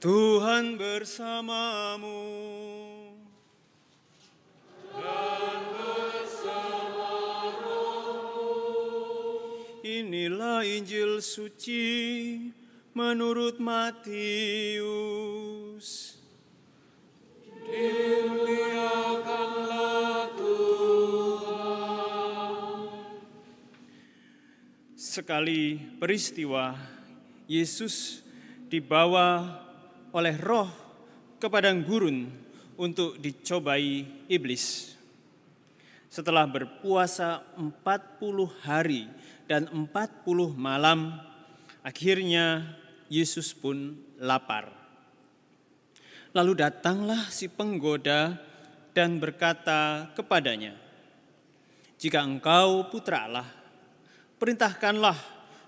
Tuhan bersamamu. Inilah Injil suci menurut Matius. Sekali peristiwa Yesus dibawa oleh roh ke padang gurun untuk dicobai iblis. Setelah berpuasa 40 hari dan 40 malam, akhirnya Yesus pun lapar. Lalu datanglah si penggoda dan berkata kepadanya, "Jika engkau putra Allah, perintahkanlah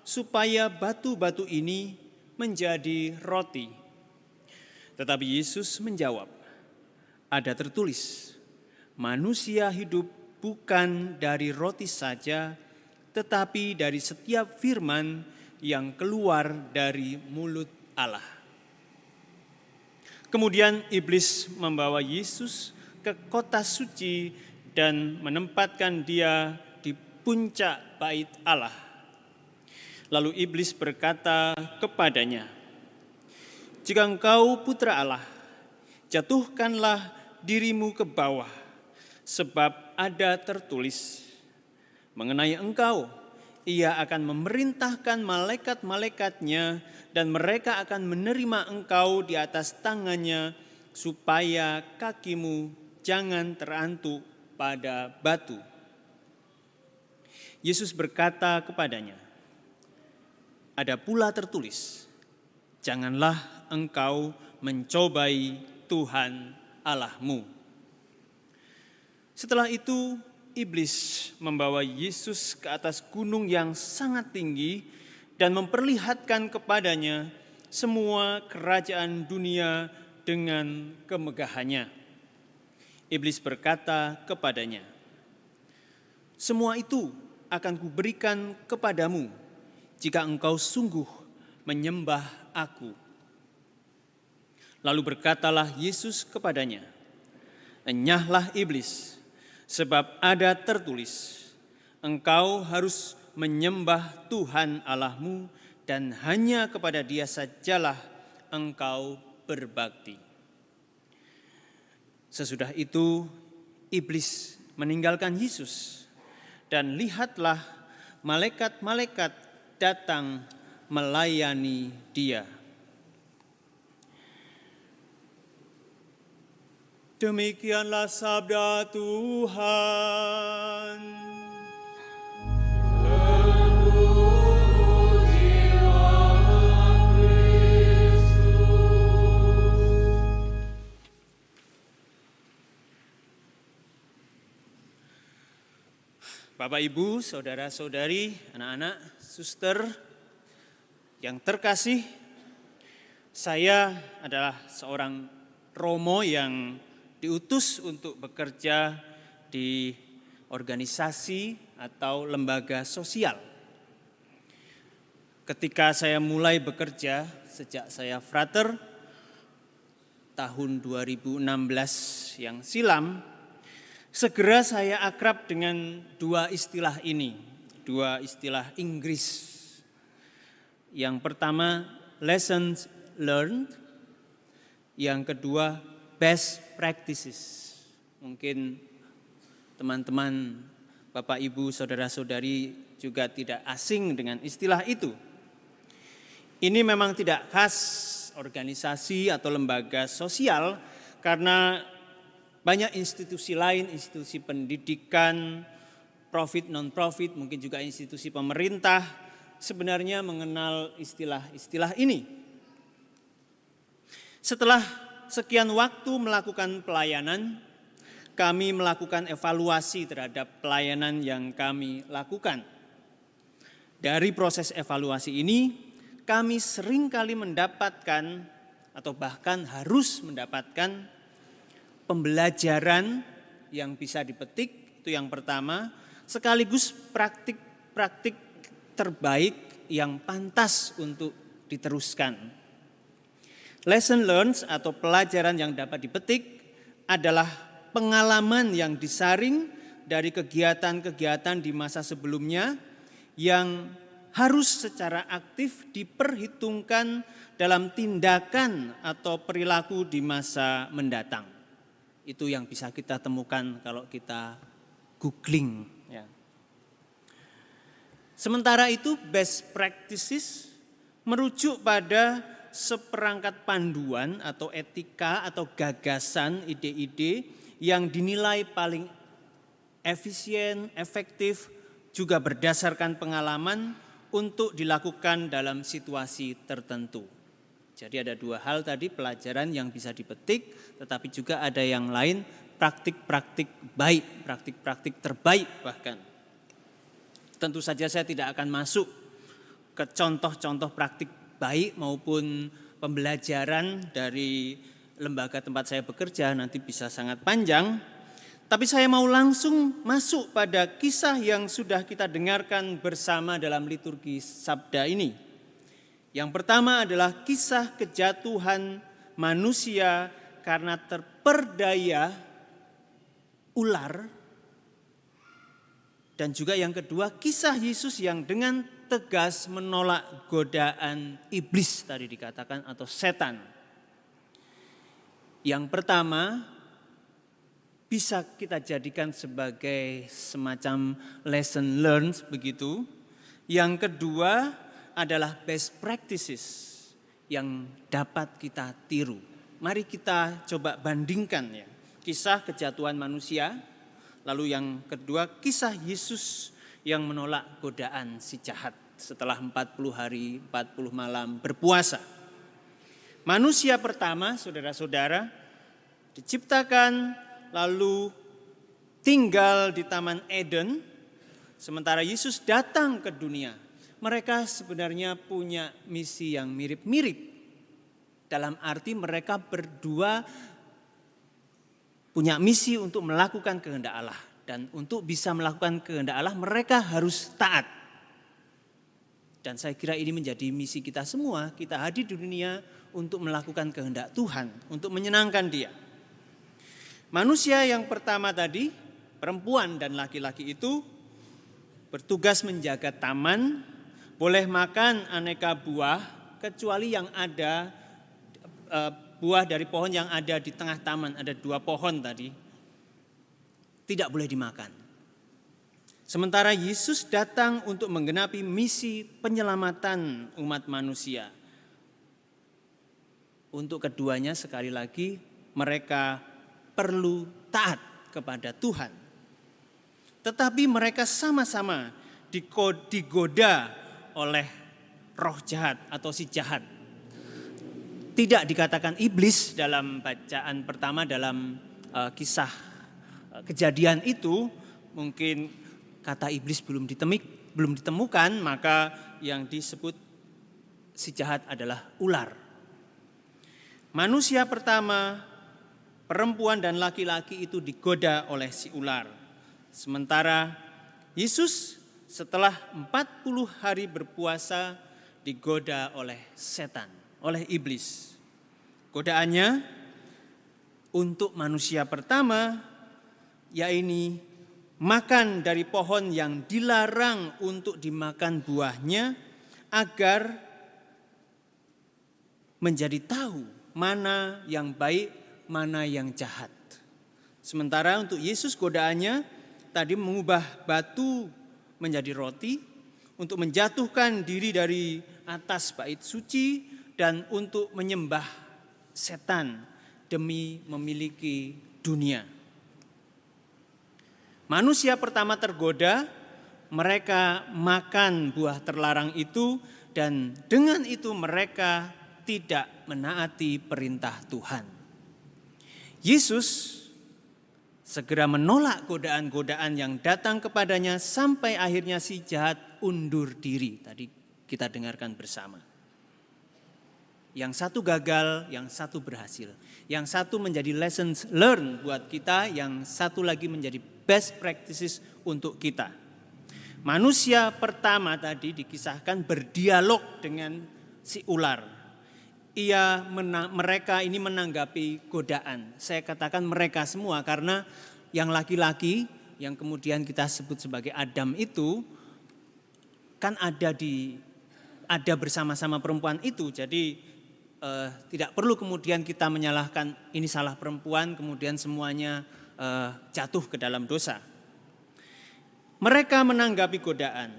supaya batu-batu ini menjadi roti." Tetapi Yesus menjawab, "Ada tertulis, manusia hidup bukan dari roti saja, tetapi dari setiap firman yang keluar dari mulut Allah." Kemudian iblis membawa Yesus ke kota suci dan menempatkan dia di puncak bait Allah. Lalu iblis berkata kepadanya, "Jika engkau putra Allah, jatuhkanlah dirimu ke bawah, sebab ada tertulis mengenai engkau, ia akan memerintahkan malaikat-malaikatnya dan mereka akan menerima engkau di atas tangannya supaya kakimu jangan terantuk pada batu. Yesus berkata kepadanya, "Ada pula tertulis: Janganlah engkau mencobai Tuhan Allahmu." Setelah itu, iblis membawa Yesus ke atas gunung yang sangat tinggi dan memperlihatkan kepadanya semua kerajaan dunia dengan kemegahannya. Iblis berkata kepadanya, "Semua itu akan kuberikan kepadamu jika engkau sungguh menyembah Aku." Lalu berkatalah Yesus kepadanya, "Enyahlah iblis, sebab ada tertulis, engkau harus menyembah Tuhan Allahmu dan hanya kepada Dia sajalah engkau berbakti. Sesudah itu iblis meninggalkan Yesus dan lihatlah malaikat-malaikat datang melayani dia. Demikianlah sabda Tuhan. Bapak, Ibu, saudara-saudari, anak-anak, suster yang terkasih, saya adalah seorang Romo yang diutus untuk bekerja di organisasi atau lembaga sosial. Ketika saya mulai bekerja sejak saya frater tahun 2016 yang silam, segera saya akrab dengan dua istilah ini, dua istilah Inggris. Yang pertama, lessons learned. Yang kedua, best practices. Mungkin teman-teman, Bapak, Ibu, saudara-saudari juga tidak asing dengan istilah itu. Ini memang tidak khas organisasi atau lembaga sosial karena banyak institusi lain, institusi pendidikan, profit non-profit, mungkin juga institusi pemerintah sebenarnya mengenal istilah-istilah ini. Setelah sekian waktu melakukan pelayanan, kami melakukan evaluasi terhadap pelayanan yang kami lakukan. Dari proses evaluasi ini, kami sering kali mendapatkan atau bahkan harus mendapatkan pembelajaran yang bisa dipetik itu yang pertama, sekaligus praktik-praktik terbaik yang pantas untuk diteruskan. Lesson learned atau pelajaran yang dapat dipetik adalah pengalaman yang disaring dari kegiatan-kegiatan di masa sebelumnya yang harus secara aktif diperhitungkan dalam tindakan atau perilaku di masa mendatang. Itu yang bisa kita temukan kalau kita googling. Sementara itu best practices merujuk pada seperangkat panduan atau etika atau gagasan ide-ide yang dinilai paling efisien, efektif, juga berdasarkan pengalaman untuk dilakukan dalam situasi tertentu. Jadi ada dua hal tadi pelajaran yang bisa dipetik, tetapi juga ada yang lain praktik-praktik baik, praktik-praktik terbaik bahkan. Tentu saja saya tidak akan masuk ke contoh-contoh praktik baik maupun pembelajaran dari lembaga tempat saya bekerja nanti bisa sangat panjang. Tapi saya mau langsung masuk pada kisah yang sudah kita dengarkan bersama dalam liturgi sabda ini. Yang pertama adalah kisah kejatuhan manusia karena terperdaya ular. Dan juga yang kedua kisah Yesus yang dengan tegas menolak godaan iblis tadi dikatakan atau setan. Yang pertama bisa kita jadikan sebagai semacam lesson learned begitu. Yang kedua adalah best practices yang dapat kita tiru. Mari kita coba bandingkan ya. Kisah kejatuhan manusia, lalu yang kedua kisah Yesus yang menolak godaan si jahat setelah 40 hari, 40 malam berpuasa. Manusia pertama, saudara-saudara, diciptakan lalu tinggal di Taman Eden, sementara Yesus datang ke dunia. Mereka sebenarnya punya misi yang mirip-mirip. Dalam arti mereka berdua punya misi untuk melakukan kehendak Allah. Dan untuk bisa melakukan kehendak Allah mereka harus taat dan saya kira ini menjadi misi kita semua. Kita hadir di dunia untuk melakukan kehendak Tuhan, untuk menyenangkan Dia. Manusia yang pertama tadi, perempuan dan laki-laki itu bertugas menjaga taman, boleh makan aneka buah kecuali yang ada eh, buah dari pohon yang ada di tengah taman, ada dua pohon tadi. Tidak boleh dimakan. Sementara Yesus datang untuk menggenapi misi penyelamatan umat manusia. Untuk keduanya sekali lagi mereka perlu taat kepada Tuhan. Tetapi mereka sama-sama digoda oleh roh jahat atau si jahat. Tidak dikatakan iblis dalam bacaan pertama dalam uh, kisah uh, kejadian itu, mungkin kata iblis belum ditemik, belum ditemukan, maka yang disebut si jahat adalah ular. Manusia pertama, perempuan dan laki-laki itu digoda oleh si ular. Sementara Yesus setelah 40 hari berpuasa digoda oleh setan, oleh iblis. Godaannya untuk manusia pertama, yaitu makan dari pohon yang dilarang untuk dimakan buahnya agar menjadi tahu mana yang baik, mana yang jahat. Sementara untuk Yesus godaannya tadi mengubah batu menjadi roti untuk menjatuhkan diri dari atas bait suci dan untuk menyembah setan demi memiliki dunia. Manusia pertama tergoda, mereka makan buah terlarang itu dan dengan itu mereka tidak menaati perintah Tuhan. Yesus segera menolak godaan-godaan yang datang kepadanya sampai akhirnya si jahat undur diri. Tadi kita dengarkan bersama. Yang satu gagal, yang satu berhasil. Yang satu menjadi lessons learn buat kita, yang satu lagi menjadi best practices untuk kita. Manusia pertama tadi dikisahkan berdialog dengan si ular. ia menang, mereka ini menanggapi godaan. Saya katakan mereka semua karena yang laki-laki yang kemudian kita sebut sebagai Adam itu kan ada di ada bersama-sama perempuan itu. Jadi eh, tidak perlu kemudian kita menyalahkan ini salah perempuan kemudian semuanya eh, jatuh ke dalam dosa. Mereka menanggapi godaan.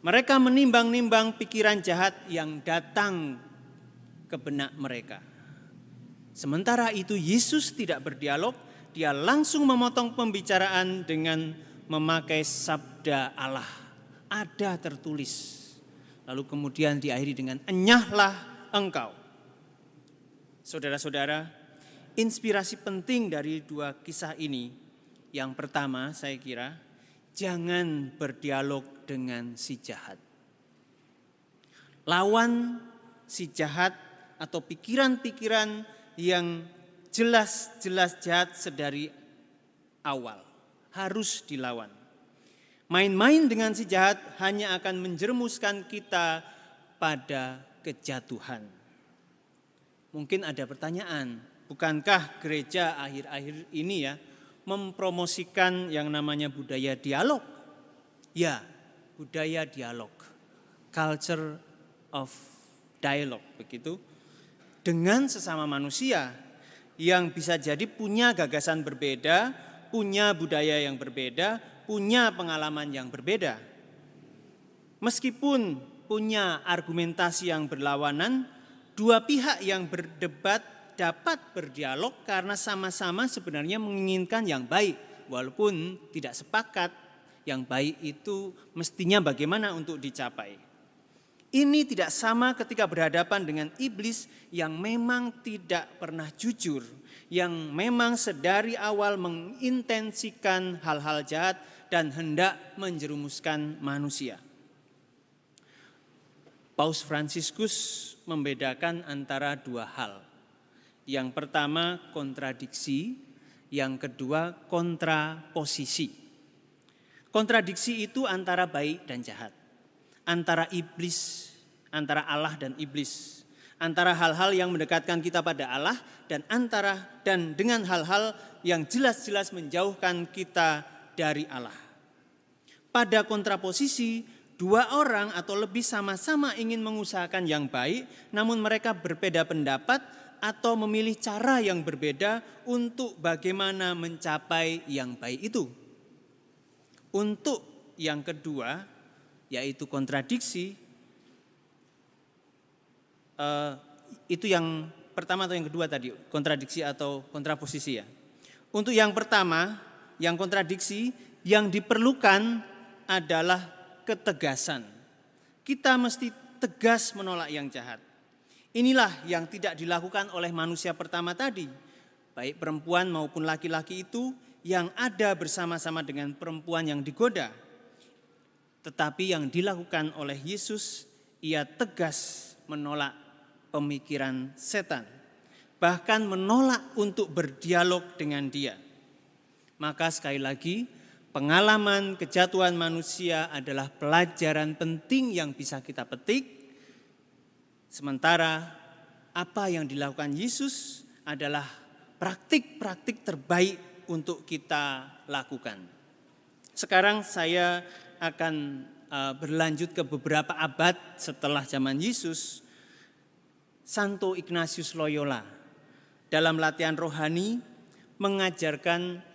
Mereka menimbang-nimbang pikiran jahat yang datang ke benak mereka. Sementara itu Yesus tidak berdialog, dia langsung memotong pembicaraan dengan memakai sabda Allah. Ada tertulis. Lalu kemudian diakhiri dengan enyahlah engkau. Saudara-saudara, inspirasi penting dari dua kisah ini. Yang pertama saya kira, jangan berdialog dengan si jahat. Lawan si jahat atau pikiran-pikiran yang jelas-jelas jahat sedari awal. Harus dilawan. Main-main dengan si jahat hanya akan menjerumuskan kita pada kejatuhan. Mungkin ada pertanyaan, bukankah gereja akhir-akhir ini ya mempromosikan yang namanya budaya dialog? Ya, budaya dialog. Culture of dialog begitu. Dengan sesama manusia yang bisa jadi punya gagasan berbeda, punya budaya yang berbeda, punya pengalaman yang berbeda. Meskipun punya argumentasi yang berlawanan, dua pihak yang berdebat dapat berdialog karena sama-sama sebenarnya menginginkan yang baik walaupun tidak sepakat yang baik itu mestinya bagaimana untuk dicapai. Ini tidak sama ketika berhadapan dengan iblis yang memang tidak pernah jujur, yang memang sedari awal mengintensikan hal-hal jahat dan hendak menjerumuskan manusia. Paus Fransiskus membedakan antara dua hal. Yang pertama kontradiksi, yang kedua kontraposisi. Kontradiksi itu antara baik dan jahat, antara iblis, antara Allah dan iblis, antara hal-hal yang mendekatkan kita pada Allah dan antara dan dengan hal-hal yang jelas-jelas menjauhkan kita dari Allah. Pada kontraposisi dua orang atau lebih sama-sama ingin mengusahakan yang baik, namun mereka berbeda pendapat atau memilih cara yang berbeda untuk bagaimana mencapai yang baik itu. Untuk yang kedua, yaitu kontradiksi, eh, itu yang pertama atau yang kedua tadi, kontradiksi atau kontraposisi ya. Untuk yang pertama, yang kontradiksi, yang diperlukan adalah ketegasan. Kita mesti tegas menolak yang jahat. Inilah yang tidak dilakukan oleh manusia pertama tadi, baik perempuan maupun laki-laki itu yang ada bersama-sama dengan perempuan yang digoda. Tetapi yang dilakukan oleh Yesus, ia tegas menolak pemikiran setan, bahkan menolak untuk berdialog dengan dia. Maka sekali lagi, Pengalaman kejatuhan manusia adalah pelajaran penting yang bisa kita petik. Sementara apa yang dilakukan Yesus adalah praktik-praktik terbaik untuk kita lakukan. Sekarang saya akan uh, berlanjut ke beberapa abad setelah zaman Yesus. Santo Ignatius Loyola dalam latihan rohani mengajarkan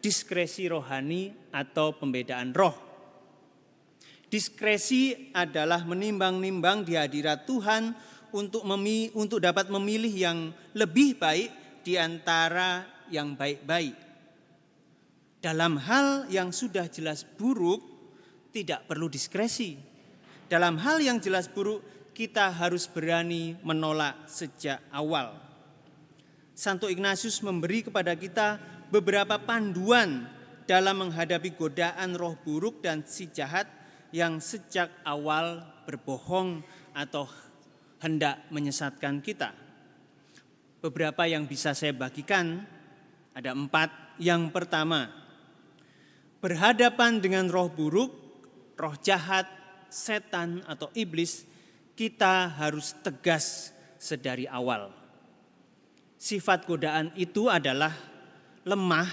diskresi rohani atau pembedaan roh. Diskresi adalah menimbang-nimbang di hadirat Tuhan untuk untuk dapat memilih yang lebih baik di antara yang baik-baik. Dalam hal yang sudah jelas buruk tidak perlu diskresi. Dalam hal yang jelas buruk kita harus berani menolak sejak awal. Santo Ignatius memberi kepada kita beberapa panduan dalam menghadapi godaan roh buruk dan si jahat yang sejak awal berbohong atau hendak menyesatkan kita. Beberapa yang bisa saya bagikan ada empat. Yang pertama, berhadapan dengan roh buruk, roh jahat, setan atau iblis, kita harus tegas sedari awal. Sifat godaan itu adalah lemah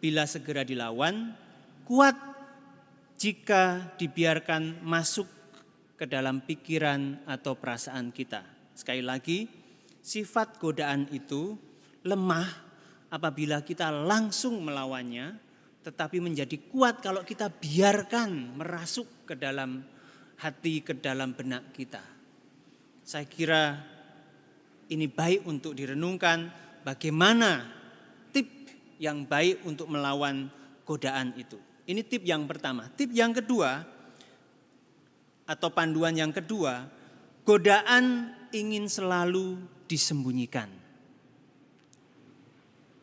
bila segera dilawan, kuat jika dibiarkan masuk ke dalam pikiran atau perasaan kita. Sekali lagi, sifat godaan itu lemah apabila kita langsung melawannya, tetapi menjadi kuat kalau kita biarkan merasuk ke dalam hati, ke dalam benak kita. Saya kira ini baik untuk direnungkan bagaimana yang baik untuk melawan godaan itu. Ini tip yang pertama. Tip yang kedua atau panduan yang kedua, godaan ingin selalu disembunyikan.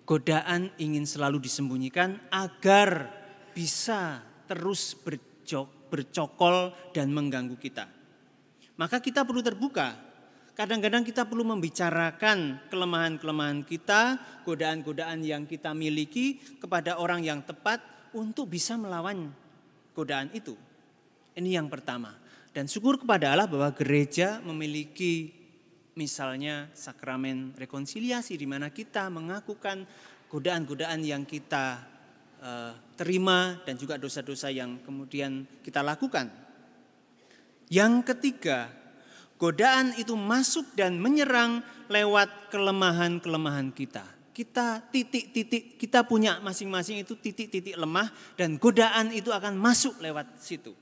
Godaan ingin selalu disembunyikan agar bisa terus berjok, bercokol dan mengganggu kita. Maka kita perlu terbuka. Kadang-kadang kita perlu membicarakan kelemahan-kelemahan kita, godaan-godaan yang kita miliki kepada orang yang tepat untuk bisa melawan godaan itu. Ini yang pertama. Dan syukur kepada Allah bahwa gereja memiliki misalnya sakramen rekonsiliasi di mana kita mengakukan godaan-godaan yang kita uh, terima dan juga dosa-dosa yang kemudian kita lakukan. Yang ketiga, godaan itu masuk dan menyerang lewat kelemahan-kelemahan kita. Kita titik-titik, kita punya masing-masing itu titik-titik lemah dan godaan itu akan masuk lewat situ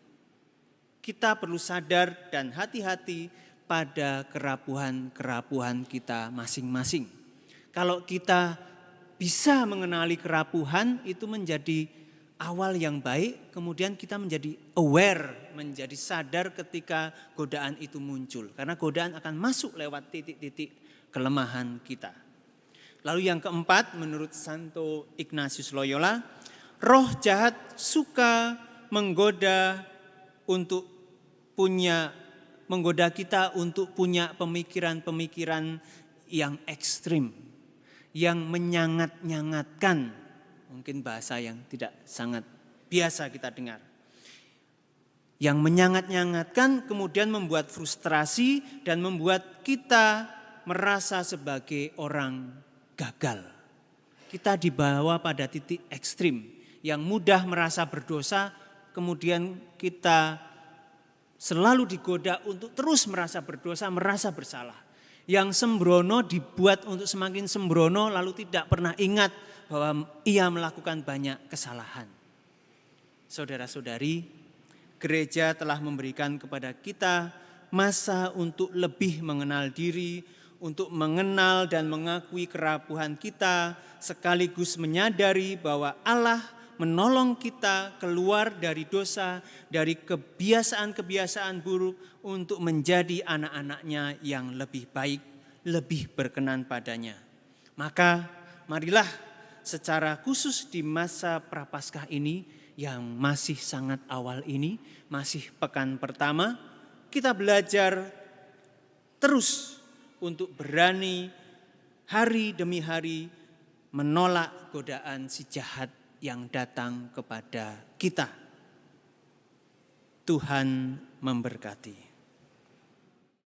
kita perlu sadar dan hati-hati pada kerapuhan-kerapuhan kita masing-masing. Kalau kita bisa mengenali kerapuhan itu menjadi awal yang baik, kemudian kita menjadi aware, menjadi sadar ketika godaan itu muncul. Karena godaan akan masuk lewat titik-titik kelemahan kita. Lalu yang keempat menurut Santo Ignatius Loyola, roh jahat suka menggoda untuk punya menggoda kita untuk punya pemikiran-pemikiran yang ekstrim, yang menyangat-nyangatkan, mungkin bahasa yang tidak sangat biasa kita dengar. Yang menyangat-nyangatkan kemudian membuat frustrasi dan membuat kita merasa sebagai orang gagal. Kita dibawa pada titik ekstrim yang mudah merasa berdosa, kemudian kita selalu digoda untuk terus merasa berdosa, merasa bersalah. Yang sembrono dibuat untuk semakin sembrono lalu tidak pernah ingat bahwa ia melakukan banyak kesalahan. Saudara-saudari, gereja telah memberikan kepada kita masa untuk lebih mengenal diri, untuk mengenal dan mengakui kerapuhan kita, sekaligus menyadari bahwa Allah menolong kita keluar dari dosa, dari kebiasaan-kebiasaan buruk untuk menjadi anak-anaknya yang lebih baik, lebih berkenan padanya. Maka marilah secara khusus di masa prapaskah ini yang masih sangat awal ini, masih pekan pertama, kita belajar terus untuk berani hari demi hari menolak godaan si jahat yang datang kepada kita. Tuhan memberkati.